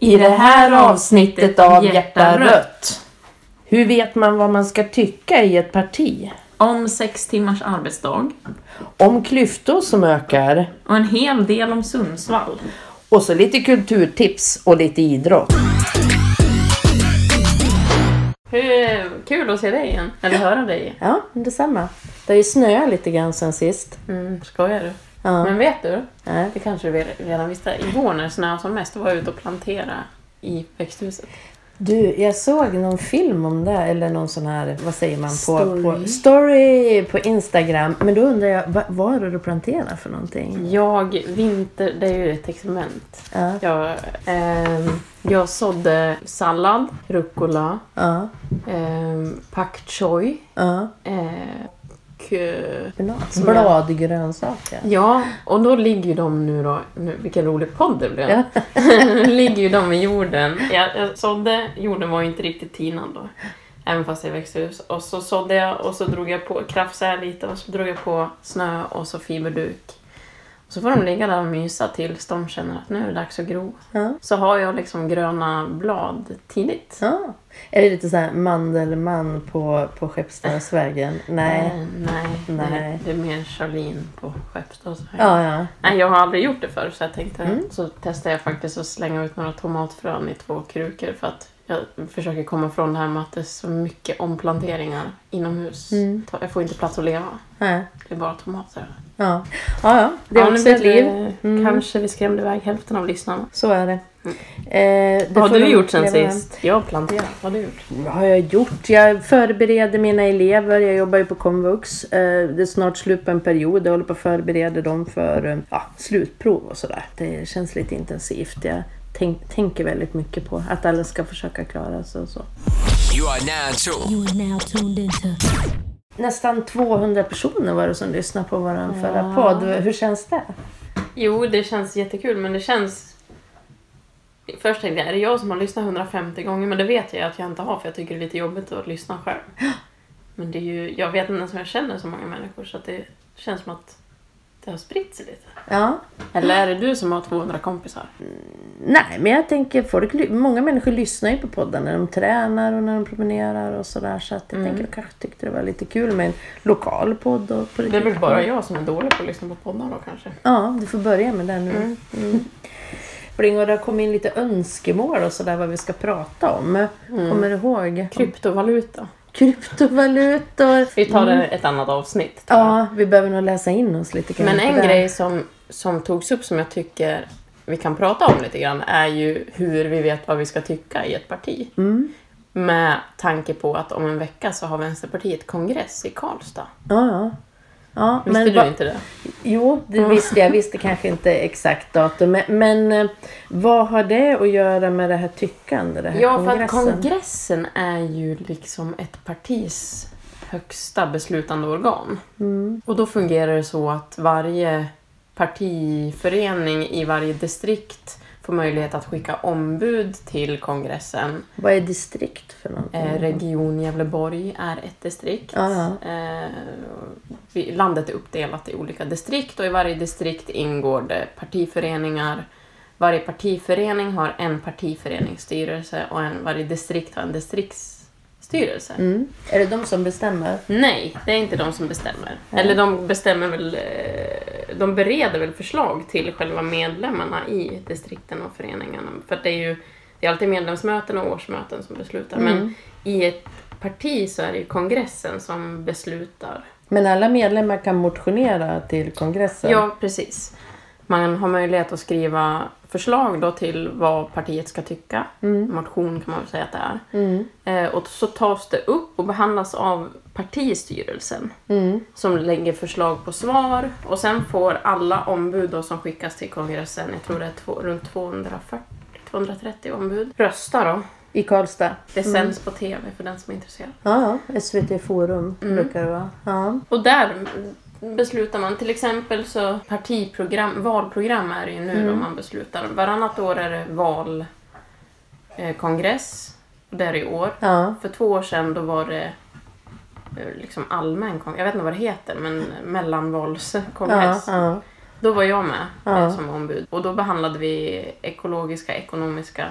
I det här avsnittet av Hjärta rött. Hur vet man vad man ska tycka i ett parti? Om sex timmars arbetsdag. Om klyftor som ökar. Och en hel del om Sundsvall. Och så lite kulturtips och lite idrott. Hur kul att se dig igen. Eller höra dig igen. Ja, detsamma. Det har ju snöat lite grann sen sist. Mm, skojar du? Ja. Men vet du? Nej. Det kanske du redan visste. Igår när det snöade som mest var jag ute och plantera i växthuset. Du, jag såg någon film om det, eller någon sån här, vad säger man? På, Story. På, story på Instagram. Men då undrar jag, vad, är det du planterar för någonting? Jag, vinter, det är ju ett experiment. Ja, Jag, ehm, jag sådde sallad, rucola, ja, ehm, pak choi ja. eh, och eh, Bladgrönsaker. Ja, och då ligger ju de nu då, nu, vilken rolig podd det blev. ligger ju de i jorden. Jag, jag sådde, jorden var ju inte riktigt tinad då. Även fast det är växthus. Och så sådde jag och så drog jag på, krafsade lite och så drog jag på snö och så fiberduk. Så får de ligga där och mysa tills de känner att nu är det dags att gro. Ja. Så har jag liksom gröna blad tidigt. Ja. Är det lite så här Mandelmann på, på Skeppsdalsvägen? Nej. Eh, nej, Nej. nej. Det är mer Charlene på Skeppsdalsvägen. Ja, ja. Nej, jag har aldrig gjort det förr så jag tänkte Mm. så testade jag faktiskt att slänga ut några tomatfrön i två krukor för att jag försöker komma ifrån det här med att det är så mycket omplanteringar inomhus. Mm. Jag får inte plats att leva. Nej. Det är bara tomater. Ja. ja, ja. Det är Ja, också ett liv. Mm. Kanske vi skrämde iväg hälften av lyssnarna. Så är det. Mm. Eh, det Vad har du gjort sen sist? Jag har planterat. Vad har du gjort? Vad har jag gjort? Jag förbereder mina elever. Jag jobbar ju på komvux. Eh, Det är snart slut på en period. Jag håller på att förbereda dem för eh, ja, slutprov och sådär. Det känns lite intensivt. Jag tänk, tänker väldigt mycket på att alla ska försöka klara sig och så. You are now tuned. You are now tuned into Nästan 200 personer var det som lyssnade på vår förra Ja. podd. Hur känns det? Jo, det känns jättekul men det känns... Först tänkte jag, är det jag som har lyssnat 150 gånger? Men det vet jag att jag inte har för jag tycker det är lite jobbigt att lyssna själv. Men det är ju, jag vet inte ens om jag känner så många människor så att det känns som att det har spritt sig lite. Ja. Eller är det du som har 200 kompisar? Nej, men jag tänker folk, många människor lyssnar ju på podden när de tränar och när de promenerar och sådär. Så att jag tänker jag kanske tyckte det var lite kul med en lokal podd. Och på Det är väl bara jag som är dålig på att lyssna på poddar då kanske? Ja, du får börja med det nu. Mm. Bling, och det har kommit in lite önskemål och sådär vad vi ska prata om. Kommer du ihåg? Kryptovaluta. Kryptovalutor. Vi tar det ett annat avsnitt. Ja, vi behöver nog läsa in oss lite grann Men en grej som, som togs upp som jag tycker vi kan prata om lite grann är ju hur vi vet vad vi ska tycka i ett parti. Mm. Med tanke på att om en vecka så har Vänsterpartiet kongress i Karlstad. Ja, ja. Ja Visste men du va- inte det? Jo, det visste jag. Visste kanske inte exakt datum. Men, men eh, vad har det att göra med det här tyckande? Det här Ja, för att kongressen? kongressen är ju liksom ett partis högsta beslutande organ. Mm. Och då fungerar det så att varje partiförening i varje distrikt får möjlighet att skicka ombud till kongressen. Vad är distrikt för någonting? Eh, region Gävleborg är ett distrikt. Eh, landet är uppdelat i olika distrikt och i varje distrikt ingår det partiföreningar. Varje partiförening har en partiföreningsstyrelse och en, varje distrikt har en distriktsstyrelse. Mm. Är det de som bestämmer? Nej, det är inte de som bestämmer. Eller de bestämmer väl... eh, De bereder väl förslag till själva medlemmarna i distrikten och föreningarna. För det är ju det är alltid medlemsmöten och årsmöten som beslutar. Mm. Men i ett parti så är det ju kongressen som beslutar. Men alla medlemmar kan motionera till kongressen? Ja, precis. Man har möjlighet att skriva förslag då till vad partiet ska tycka. Motion kan man väl säga att det är. Mm. Eh, och så tas det upp och behandlas av partistyrelsen. Mm. Som lägger förslag på svar. Och sen får alla ombud då som skickas till kongressen, jag tror det är två, runt 240, 230 ombud, rösta då. I Karlstad? Det sänds på TV för den som är intresserad. Ja, ja. SVT Forum brukar det vara. Ja. Och där beslutar man till exempel så partiprogram, valprogram är det ju nu då man beslutar. Varannat år är det valkongress. Eh, det är det i år. ja. För två år sedan då var det eh, liksom allmän kongress. Jag vet inte vad det heter men mellanvalskongress. Ja, ja. Då var jag med eh, som ombud. Och då behandlade vi ekologiska, ekonomiska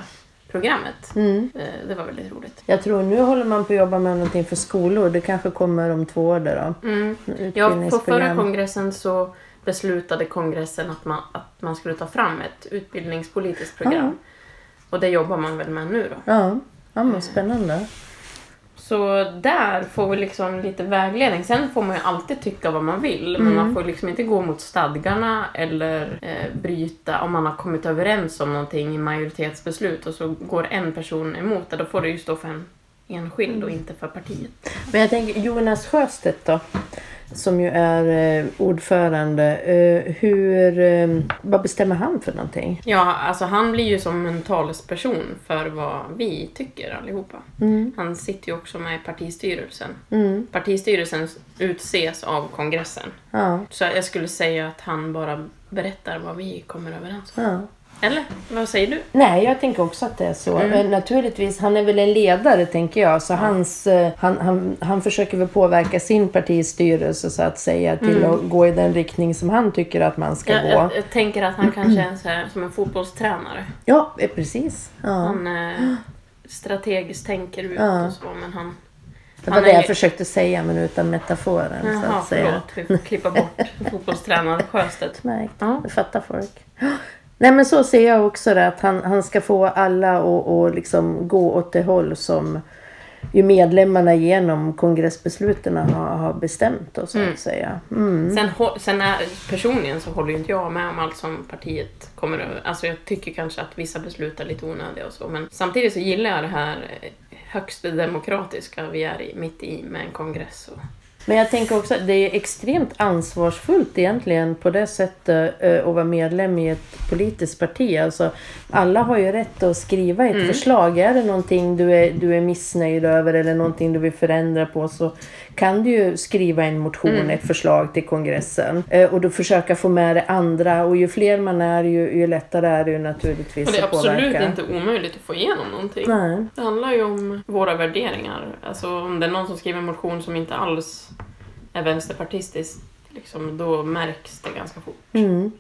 programmet. Mm. Eh, Det var väldigt roligt. Jag tror nu håller man på att jobba med någonting för skolor. Det kanske kommer om två år då. Mm. Ja, på förra kongressen så beslutade kongressen att man, att man skulle ta fram ett utbildningspolitiskt program. Och det jobbar man väl med nu då. Ja, ja men spännande. Så där får vi liksom lite vägledning. Sen får man ju alltid tycka vad man vill. Men man får liksom inte gå mot stadgarna eller eh, bryta om man har kommit överens om någonting i majoritetsbeslut och så går en person emot det. Då får det ju stå för en enskild och inte för partiet. Men jag tänker Jonas Sjöstedt då. Som ju är eh, ordförande. Eh, hur, eh, vad bestämmer han för någonting? Ja, alltså han blir ju som en talesperson för vad vi tycker allihopa. Han sitter ju också med i partistyrelsen. Mm. Partistyrelsen utses av kongressen. Ja, Så jag skulle säga att han bara berättar vad vi kommer överens om. ja. Eller? Vad säger du? Nej, jag tänker också att det är så. Men naturligtvis, han är väl en ledare tänker jag. Så hans, eh, han, han, han försöker väl påverka sin partistyrelse så att säga till att gå i den riktning som han tycker att man ska Jag, gå. jag, jag tänker att han kanske är så här, som en fotbollstränare. Ja, eh, precis. Ja. Han eh, strategiskt tänker ut Ja. och så, men han... Det var det jag ju- försökte säga men utan metaforen så Jaha, att säga. förlåt. Vi får klippa bort fotbollstränaren Sjöstedt. Utmärkt. Ja. Det fattar folk. Nej men så ser jag också det att han, han ska få alla att liksom gå åt det håll som ju medlemmarna genom kongressbesluten har, har bestämt då, så att säga. Mm. Sen, sen är, personligen så håller ju inte jag med om allt som partiet kommer över. Alltså jag tycker kanske att vissa beslut är lite onödiga och så. Men samtidigt så gillar jag det här högst demokratiska vi är i, mitt i med en kongress. Och, Men jag tänker också att det är extremt ansvarsfullt egentligen på det sättet eh, att vara medlem i ett politiskt parti. Alltså, alla har ju rätt att skriva ett Mm. förslag. Är det någonting du är, du är missnöjd över eller någonting du vill förändra på så kan du ju skriva en motion, Mm. ett förslag till kongressen. Eh, Och då försöka få med det andra. Och ju fler man är ju, ju lättare är det ju naturligtvis och det är att absolut påverka. inte omöjligt att få igenom någonting. Nej. Det handlar ju om våra värderingar. Alltså om det är någon som skriver en motion som inte alls är vänsterpartistiskt, liksom, då märks det ganska fort. Mm.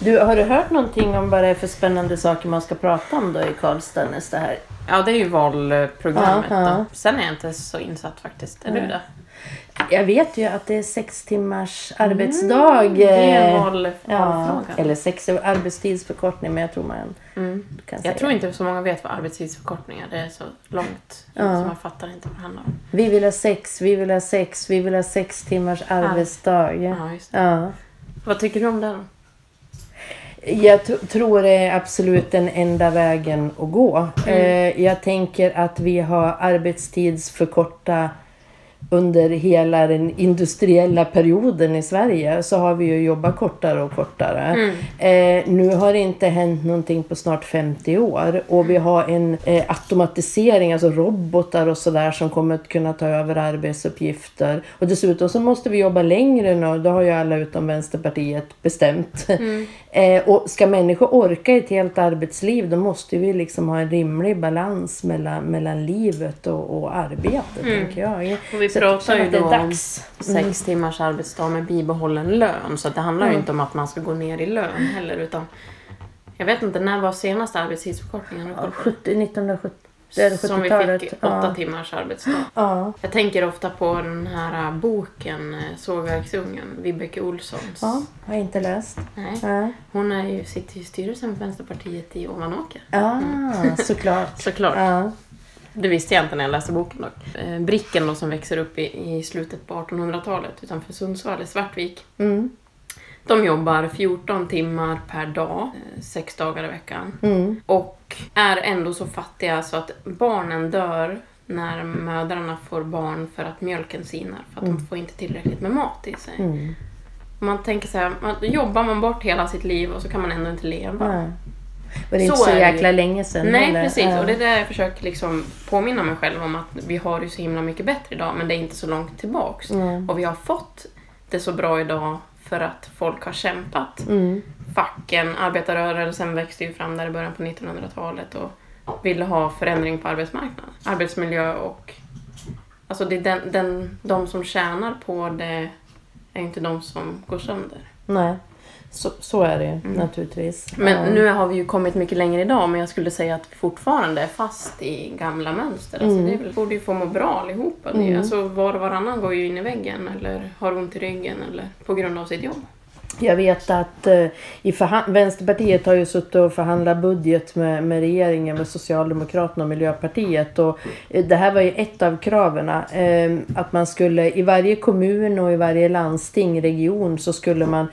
Du, har du hört någonting om vad det är för spännande saker man ska prata om då i Karlstad nästa här? Ja, det är ju valprogrammet. Ja, ja. Sen är jag inte så insatt faktiskt. Är du det? Jag vet ju att det är sex timmars arbetsdag. Mm, Det är eh, val, ja, valfrågan. eller sex arbetstidsförkortning, men jag tror man Mm. kan säga. Jag tror inte så många vet vad arbetstidsförkortning är. Det är så långt. Ja. Så man fattar inte vad det handlar om. Vi vill ha sex, vi vill ha sex, vi vill ha sex timmars arbetsdag. Ja. Ja, just det. Ja. Vad tycker du om det då? Jag tror det är absolut den enda vägen att gå. Eh, jag tänker att vi har arbetstidsförkorta under hela den industriella perioden i Sverige så har vi ju jobbat kortare och kortare. Eh, nu har det inte hänt någonting på snart 50 år och vi har en eh, automatisering, alltså robotar och sådär som kommer att kunna ta över arbetsuppgifter. Och dessutom så måste vi jobba längre nu, det har ju alla utom Vänsterpartiet bestämt. Eh, och ska människor orka ett helt arbetsliv då måste vi liksom ha en rimlig balans mellan, mellan livet och, och arbetet, tänker jag. Och vi Så pratar ju då om dags. Mm. sex timmars arbetsdag med bibehållen lön. Så det handlar ju inte om att man ska gå ner i lön heller. Utan jag vet inte, när var senaste arbetstidsförkortningen? Ja, 70, 1970, det är det Som vi 70-talet. fick åtta ja. timmars arbetsdag. Ja. Jag tänker ofta på den här äh, boken äh, Sågverksungen, Vibeke Olssons. ja, har jag inte läst. Nej. Ja, Hon är ju, sitter ju i styrelsen för Vänsterpartiet i Ovanåker. ah, såklart. Såklart. Ja. Det visste jag inte när jag läste boken dock. Eh, Bricken då som växer upp i, i slutet på 1800-talet utanför Sundsvall i Svartvik. Mm. De jobbar 14 timmar per dag, eh, sex dagar i veckan. Mm. Och är ändå så fattiga så att barnen dör när mödrarna får barn för att mjölken sinar. För att de får inte tillräckligt med mat i sig. Mm. Man tänker så här, man, jobbar man bort hela sitt liv och så kan man ändå inte leva. Ja. Och det är inte Så det jäkla länge sedan Nej, heller. precis. Ja. Och det är där jag försöker liksom påminna mig själv om att vi har det så himla mycket bättre idag, men det är inte så långt tillbaks. Mm. Och vi har fått det så bra idag för att folk har kämpat. Mm. Facken, arbetarrörelsen växte ju fram där i början på 1900-talet och ville ha förändring på arbetsmarknaden. Arbetsmiljö och... Alltså det är den, den, de som tjänar på det är inte de som går sönder. Nej. Så, så är det naturligtvis. Men nu har vi ju kommit mycket längre idag, men jag skulle säga att vi fortfarande är fast i gamla mönster. Alltså det är väl, borde ju få må bra allihopa. Det är- Alltså var och varannan går ju in i väggen eller har ont i ryggen eller på grund av sitt jobb. Jag vet att eh, i Vänsterpartiet har ju suttit och förhandlat budget med, med regeringen, med Socialdemokraterna och Miljöpartiet. Och eh, det här var ju ett av kraven. Eh, att man skulle i varje kommun och i varje landsting, region, så skulle man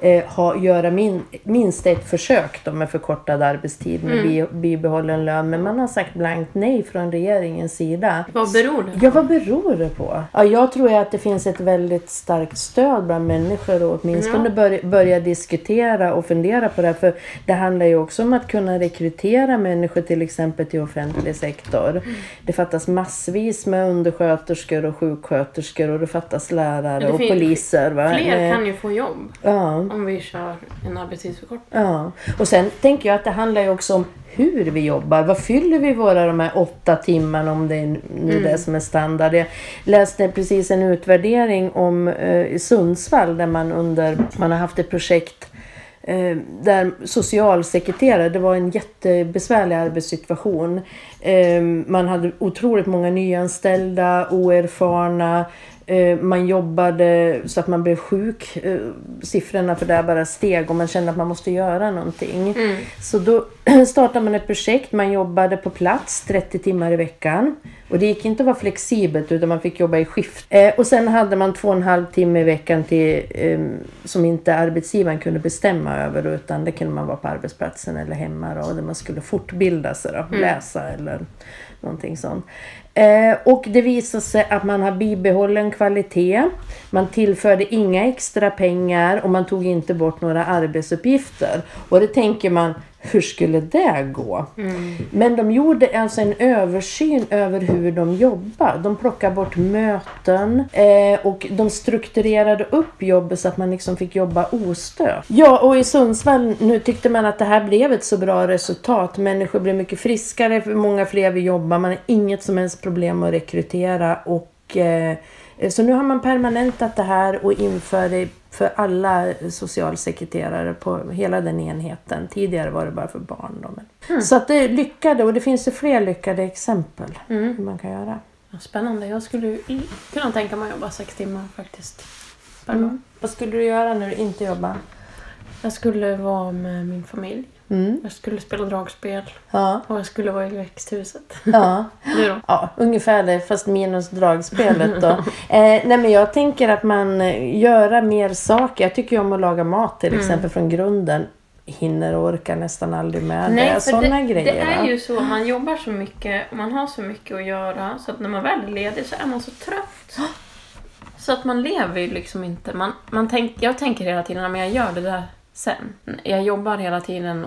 eh, ha, göra min, minst ett försök då med förkortad arbetstid med bi, bibehållen lön. Men man har sagt blankt nej från regeringens sida. Vad beror det på? Ja, vad beror det på? Ja, jag tror att det finns ett väldigt starkt stöd bland människor och åtminstone Ja. bör, börja diskutera och fundera på det. här. För det handlar ju också om att kunna rekrytera människor till exempel till offentlig sektor. Mm. Det fattas massvis med undersköterskor och sjuksköterskor och det fattas lärare Det och poliser. Va? Fler Eh, kan ju få jobb Ja. Om vi kör en arbetstidsförkortning. Ja, och sen tänker jag att det handlar ju också om hur vi jobbar. Vad fyller vi våra de här åtta timmarna om det är nu Mm. det som är standard. Jag läste precis en utvärdering om eh, i Sundsvall där man under, man har haft ett projekt eh, där socialsekreterare, det var en jättebesvärlig arbetssituation. Eh, man hade otroligt många nyanställda, oerfarna, Man jobbade så att man blev sjuk. Eh, Siffrorna för det bara steg och man kände att man måste göra någonting. Så då startade man ett projekt. Man jobbade på plats 30 timmar i veckan. Och det gick inte att vara flexibelt utan man fick jobba i skift. Eh, Och sen hade man två och en halv timme i veckan till, eh, som inte arbetsgivaren kunde bestämma över utan det kunde man vara på arbetsplatsen eller hemma då, där man skulle fortbilda sig då, läsa eller någonting sånt. Eh, och det visade sig att man har bibehållen kvalitet. Man tillförde inga extra pengar och man tog inte bort några arbetsuppgifter. Och det tänker man, hur skulle det gå? Men de gjorde alltså en översyn över hur de jobbar. De plockade bort möten eh, och de strukturerade upp jobbet så att man liksom fick jobba ostört. Ja, och i Sundsvall nu tyckte man att det här blev ett så bra resultat. Människor blev mycket friskare, många fler vill jobba, man har inget som helst problem att rekrytera och eh, så nu har man permanentat det här och inför det för alla socialsekreterare på hela den enheten. Tidigare var det bara för barn. Då, men. Så att det lyckade och det finns ju fler lyckade exempel hur man kan göra. Spännande. Jag skulle kunna tänka mig att jobba sex timmar faktiskt. Per Mm. Vad skulle du göra när du inte jobbar? Jag skulle vara med min familj. Mm. Jag skulle spela dragspel. Ja, Och jag skulle vara i växthuset. ja. Du då? Ja, ungefär det, fast minus dragspelet då. eh, nej men jag tänker att man eh, göra mer saker. Jag tycker ju om att laga mat till exempel från grunden. Hinner och orkar nästan aldrig med det. för Sådana det, grejer. det är ju så. Man jobbar så mycket och man har så mycket att göra. Så att när man väl är ledig så är man så trött. Så att man lever ju liksom inte. Man, man tänk, jag tänker hela tiden att jag gör det där sen. Jag jobbar hela tiden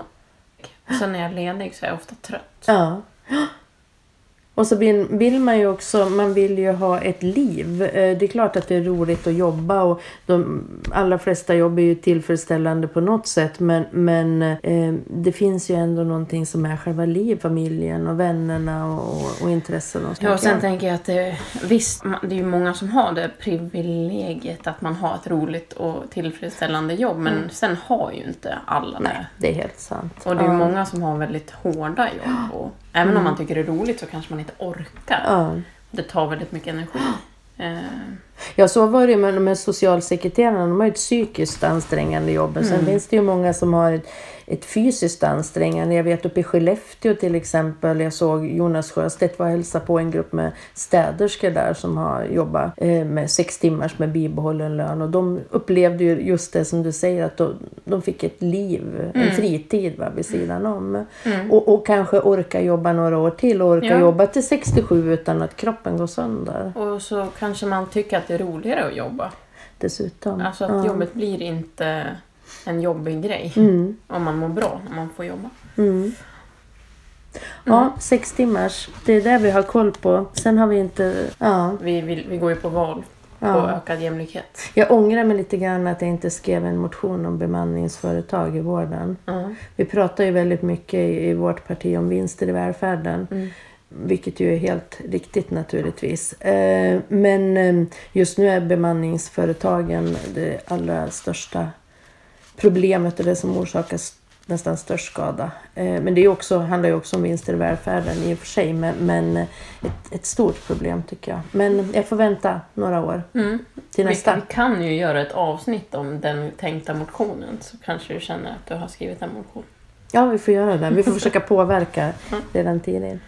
sen när jag är ledig så är jag ofta trött. Ja. Och så vill, vill man ju också, man vill ju ha ett liv. Eh, Det är klart att det är roligt att jobba och de allra flesta jobb är ju tillfredsställande på något sätt. Men, men eh, det finns ju ändå någonting som är själva liv, familjen och vännerna och, och intressen. Och Ja, och sen tänker jag att det, visst, det är ju många som har det privilegiet att man har ett roligt och tillfredsställande jobb, men sen har ju inte alla det. Nej, det är helt sant. Och det är ju Ja. många som har väldigt hårda jobb. Och även om man tycker det är roligt så kanske man inte orkar. Ja. Det tar väldigt mycket energi. Eh, Ja, så var det ju med här socialsekreterarna. De har ju ett psykiskt ansträngande jobb. Sen finns det ju många som har ett, ett fysiskt ansträngande. Jag vet uppe i Skellefteå till exempel. Jag såg Jonas Sjöstedt var och hälsade på en grupp med städerskor där som har jobbat eh, med sex timmars med bibehållen lön. Och de upplevde ju just det som du säger att de, de fick ett liv, en fritid va, vid sidan om. Och, och kanske orka jobba några år till och orka Ja. jobba till 67 utan att kroppen går sönder. och så kanske man tycker att det är roligare att jobba. Dessutom. Alltså att Ja. jobbet blir inte en jobbig grej. Mm. Om man mår bra när man får jobba. Mm. Ja, sex timmars. Det är det vi har koll på. Sen har vi inte... Ja, Vi, vi, vi går ju på val på Ja. ökad jämlikhet. jag ångrar mig lite grann att jag inte skrev en motion om bemanningsföretag i vården. Ja. Vi pratar ju väldigt mycket i, i vårt parti om vinster i välfärden. Mm. Vilket ju är helt riktigt naturligtvis. Eh, men eh, just nu är bemanningsföretagen det allra största problemet och det som orsakar nästan störst skada. Eh, men det är också, handlar ju också om vinster i välfärden i och för sig. Men, men ett, ett stort problem tycker jag. Men jag får vänta några år till Vi, nästa. vi kan ju göra ett avsnitt om den tänkta motionen så kanske du känner att du har skrivit en motion. Ja, vi får göra det. Vi får försöka påverka redan tidigt.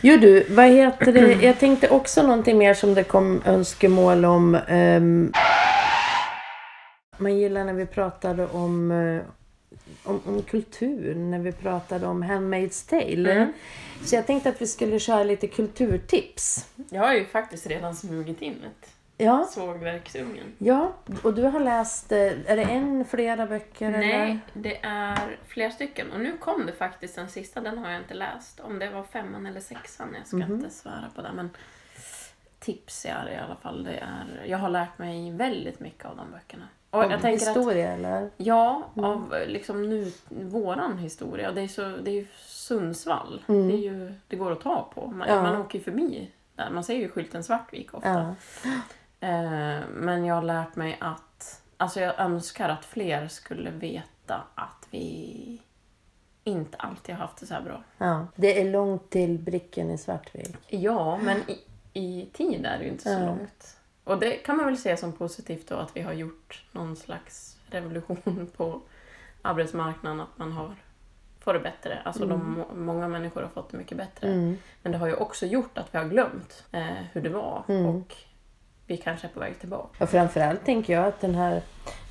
Jo du, vad heter det? Jag tänkte också någonting mer som det kom önskemål om. ehm, man gillar när vi pratade om, eh, om, om kultur, när vi pratade om Handmaid's Tale. Mm. Så jag tänkte att vi skulle köra lite kulturtips. Jag har ju faktiskt redan smugit in ett. Ja, Sågverksungen. ja, och du har läst, eh, är det en, flera böcker? Eller? Nej, det är flera stycken. Och nu kom det faktiskt den sista, den har jag inte läst. Om det var femman eller sexan, jag ska Mhm. inte svära på det. Men tips är i alla fall. Det är, jag har lärt mig väldigt mycket av de böckerna. Och jag tänker att, historia eller? ja, Mm. av liksom nu, våran historia. Och Det är, så, det är ju Sundsvall. Mm. Det, är ju, det går att ta på. Man, Ja. man åker ju förbi där. Man ser ju skylten Svartvik ofta. Ja. Eh, men jag har lärt mig att... Alltså jag önskar att fler skulle veta att vi inte alltid har haft det så här bra. ja. Det är långt till Bricken i Svartvik. Ja, men i, i tid är det ju inte så Ja. långt. Och det kan man väl se som positivt då att vi har gjort någon slags revolution på arbetsmarknaden. Att man har fått det bättre. Alltså de, må- många människor har fått det mycket bättre. Mm. Men det har ju också gjort att vi har glömt eh, hur det var. Mm. Och vi kanske är på väg tillbaka. Och framförallt tänker jag att den här,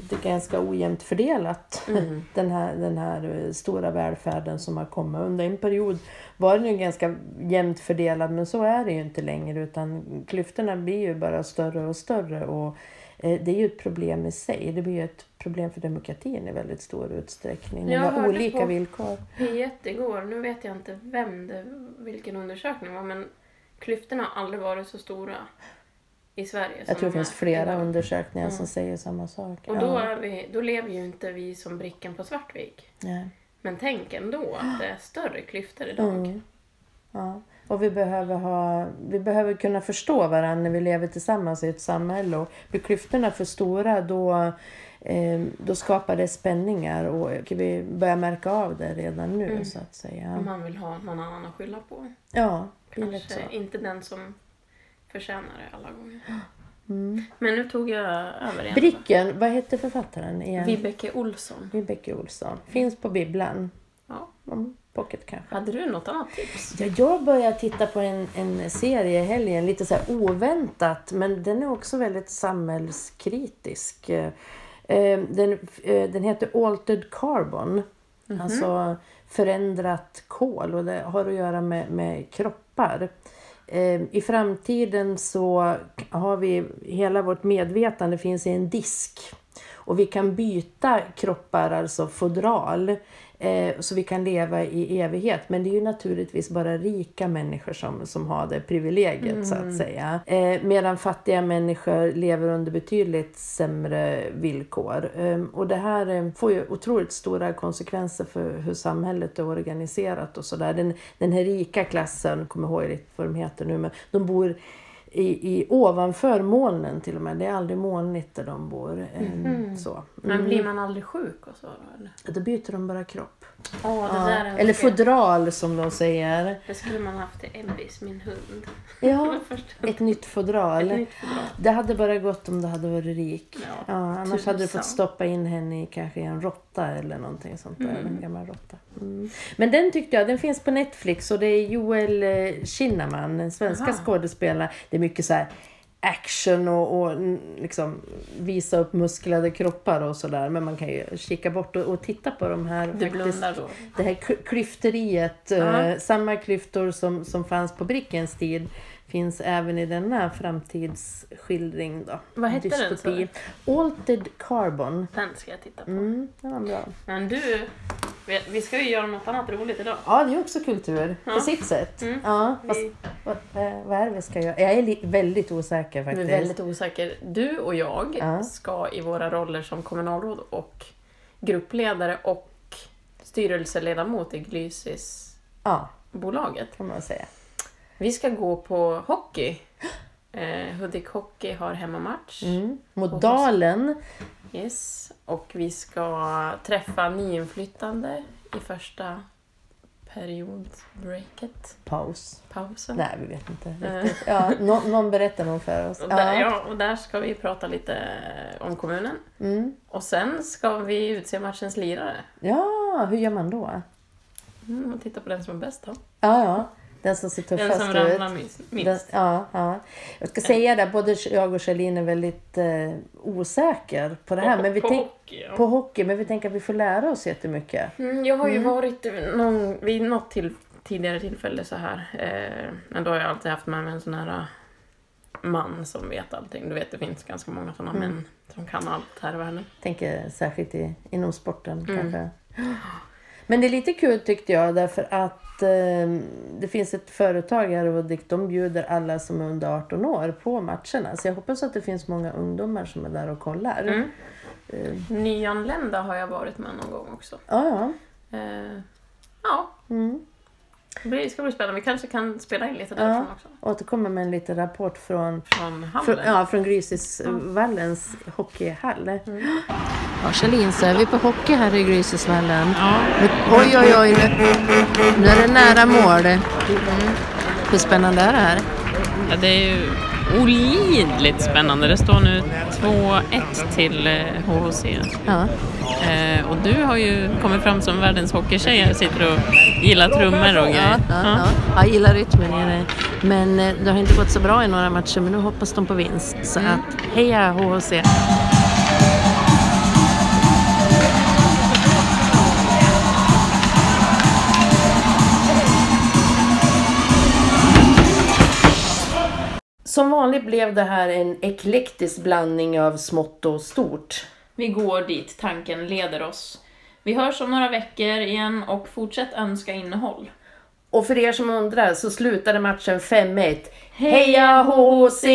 det är ganska ojämnt fördelat. Mm. Den här, den här eh, stora välfärden som har kommit. Under en period var den ju ganska jämnt fördelad men så är det ju inte längre utan klyftorna blir ju bara större och större. Och eh, det är ju ett problem i sig. Det blir ju ett problem för demokratin i väldigt stor utsträckning. Jag hörde olika på- villkor. P1 igår, nu vet jag inte vem det, vilken undersökning det var, men klyftorna har aldrig varit så stora i Sverige. Jag tror det de finns flera idag. undersökningar Mm. som säger samma sak. Och Ja. då, är vi, då lever ju inte vi som bricken på Svartvik. Nej. Men tänk ändå att det är större klyftor idag. Mm. Ja. Och vi behöver, ha, vi behöver kunna förstå varandra när vi lever tillsammans i ett samhälle. Och blir klyftorna för stora då, eh, då skapar det spänningar och vi börjar märka av det redan nu Mm. så att säga. Om man vill ha någon annan att skylla på. Ja. Kanske inte den som förtjänar det alla gånger. Mm. Men nu tog jag över igen. Bricken, vad heter författaren igen? Vibeke Olsson. Vibeke Olsson. Finns på bibblan. Ja. Mm, pocket kanske. Hade du något annat tips? Ja, jag började titta på en, en serie i helgen, lite så oväntat, men den är också väldigt samhällskritisk. Eh, eh, Den, eh, den heter Altered Carbon, alltså förändrat kol och det har att göra med, med kroppar. Ehm, I framtiden så har vi, hela vårt medvetande finns i en disk. Och vi kan byta kroppar, alltså fodral, eh, så vi kan leva i evighet. Men det är ju naturligtvis bara rika människor som, som har det privilegiet så att säga. Eh, medan fattiga människor lever under betydligt sämre villkor. Eh, och det här eh, får ju otroligt stora konsekvenser för hur samhället är organiserat och sådär. Den, den här rika klassen, kommer ihåg riktigt vad de heter nu, men de bor i, i ovanför molnen till och med. Det är aldrig molnigt där de bor. Eh, Så. Men blir man aldrig sjuk och så då? Eller? Då byter de bara kropp. Det Ja. Eller fodral som de säger. Det skulle man haft till Elvis, min hund. Ja, ett nytt fodral. Ett nytt fodral. Det hade bara gått om du hade varit rik. Ja, Ja, annars hade du fått stoppa in henne i kanske en råtta eller någonting sånt där. Mm. En gammal råtta. Mm. Men den tyckte jag, den finns på Netflix och det är Joel eh, Kinnaman, den svenska skådespelaren. Mycket så action och, och liksom visa upp musklade kroppar och sådär. Men man kan ju kika bort och, och titta på de här Du då? det här kly- klyfteriet, Ja. eh, samma klyftor som, som fanns på Brickens tid finns även i denna framtidsskildring. Då. Vad hette den, sa Dystopi. Altered Carbon. Den ska jag titta på. Mm, det var bra. Men du, vi- vi ska ju göra något annat roligt idag. Ja, det är också kultur på Ja. sitt sätt. Mm. Ja, fast, Vi, vad, eh, vad är det vi ska göra? Jag är li- väldigt osäker du är faktiskt. väldigt osäker. Du och jag Ja. ska i våra roller som kommunalråd och gruppledare och styrelseledamot i Glysis Ja, kan man säga. Vi ska gå på hockey. Eh, Hudik Hockey har hemmamatch. Mm. Mot Dalen. Yes. Och vi ska träffa nyinflyttande i första periodbreaket, Paus. pausen. Nej, vi vet inte Eh. riktigt. Ja, nå- någon berättar nog för oss. Och där, ja, och där ska vi prata lite om kommunen. Mm. Och sen ska vi utse matchens lirare. ja, hur gör man då? Mm, titta på den som är bäst då. Ja, ja. Den som ser Den tuffast som ut. ramlar minst. Den, ja, ja. Jag ska säga det, både jag och Charlene är väldigt eh, osäker på det här. På- men vi på tänk, hockey, ja. på hockey, men vi tänker att vi får lära oss jättemycket. Mm, jag har ju varit någon, vid något till, tidigare tillfälle så här. Eh, men då har jag alltid haft med mig en sån här eh, man som vet allting. Du vet, det finns ganska många såna män som kan allt här i världen. Tänker särskilt i, inom sporten Mm. kanske. Men det är lite kul tyckte jag därför att eh, det finns ett företag här i Hudik. De bjuder alla som är under 18 år på matcherna. Så jag hoppas att det finns många ungdomar som är där och kollar. Mm. Eh, Nyanlända har jag varit med någon gång också. ja, ja. Eh, ja, Mm. Det ska bli spännande. Vi kanske kan spela in lite Ja. därifrån också. Återkommer med en liten rapport från Från Från, Hamlen. ja, från Grysesvallens hockeyhall. Ja, Charlene, så är vi på hockey här i Grysesvallen. Ja. Oj, oj, oj, nu, nu är det nära mål. Hur spännande är det här? Ja, det är ju olidligt spännande. Det står nu 2-1 till eh, HHC. Ja. Eh, och du har ju kommit fram som världens hockeytjej. Jag sitter och gillar trummor och Ja, grejer. ja, ja. Jag gillar rytmen. Men eh, det har inte gått så bra i några matcher, men nu hoppas de på vinst. Så att, heja HHC! Som vanligt blev det här en eklektisk blandning av smått och stort. Vi går dit tanken leder oss. Vi hörs om några veckor igen och fortsätt önska innehåll. Och för er som undrar så slutade matchen 5-1. Heja HHC!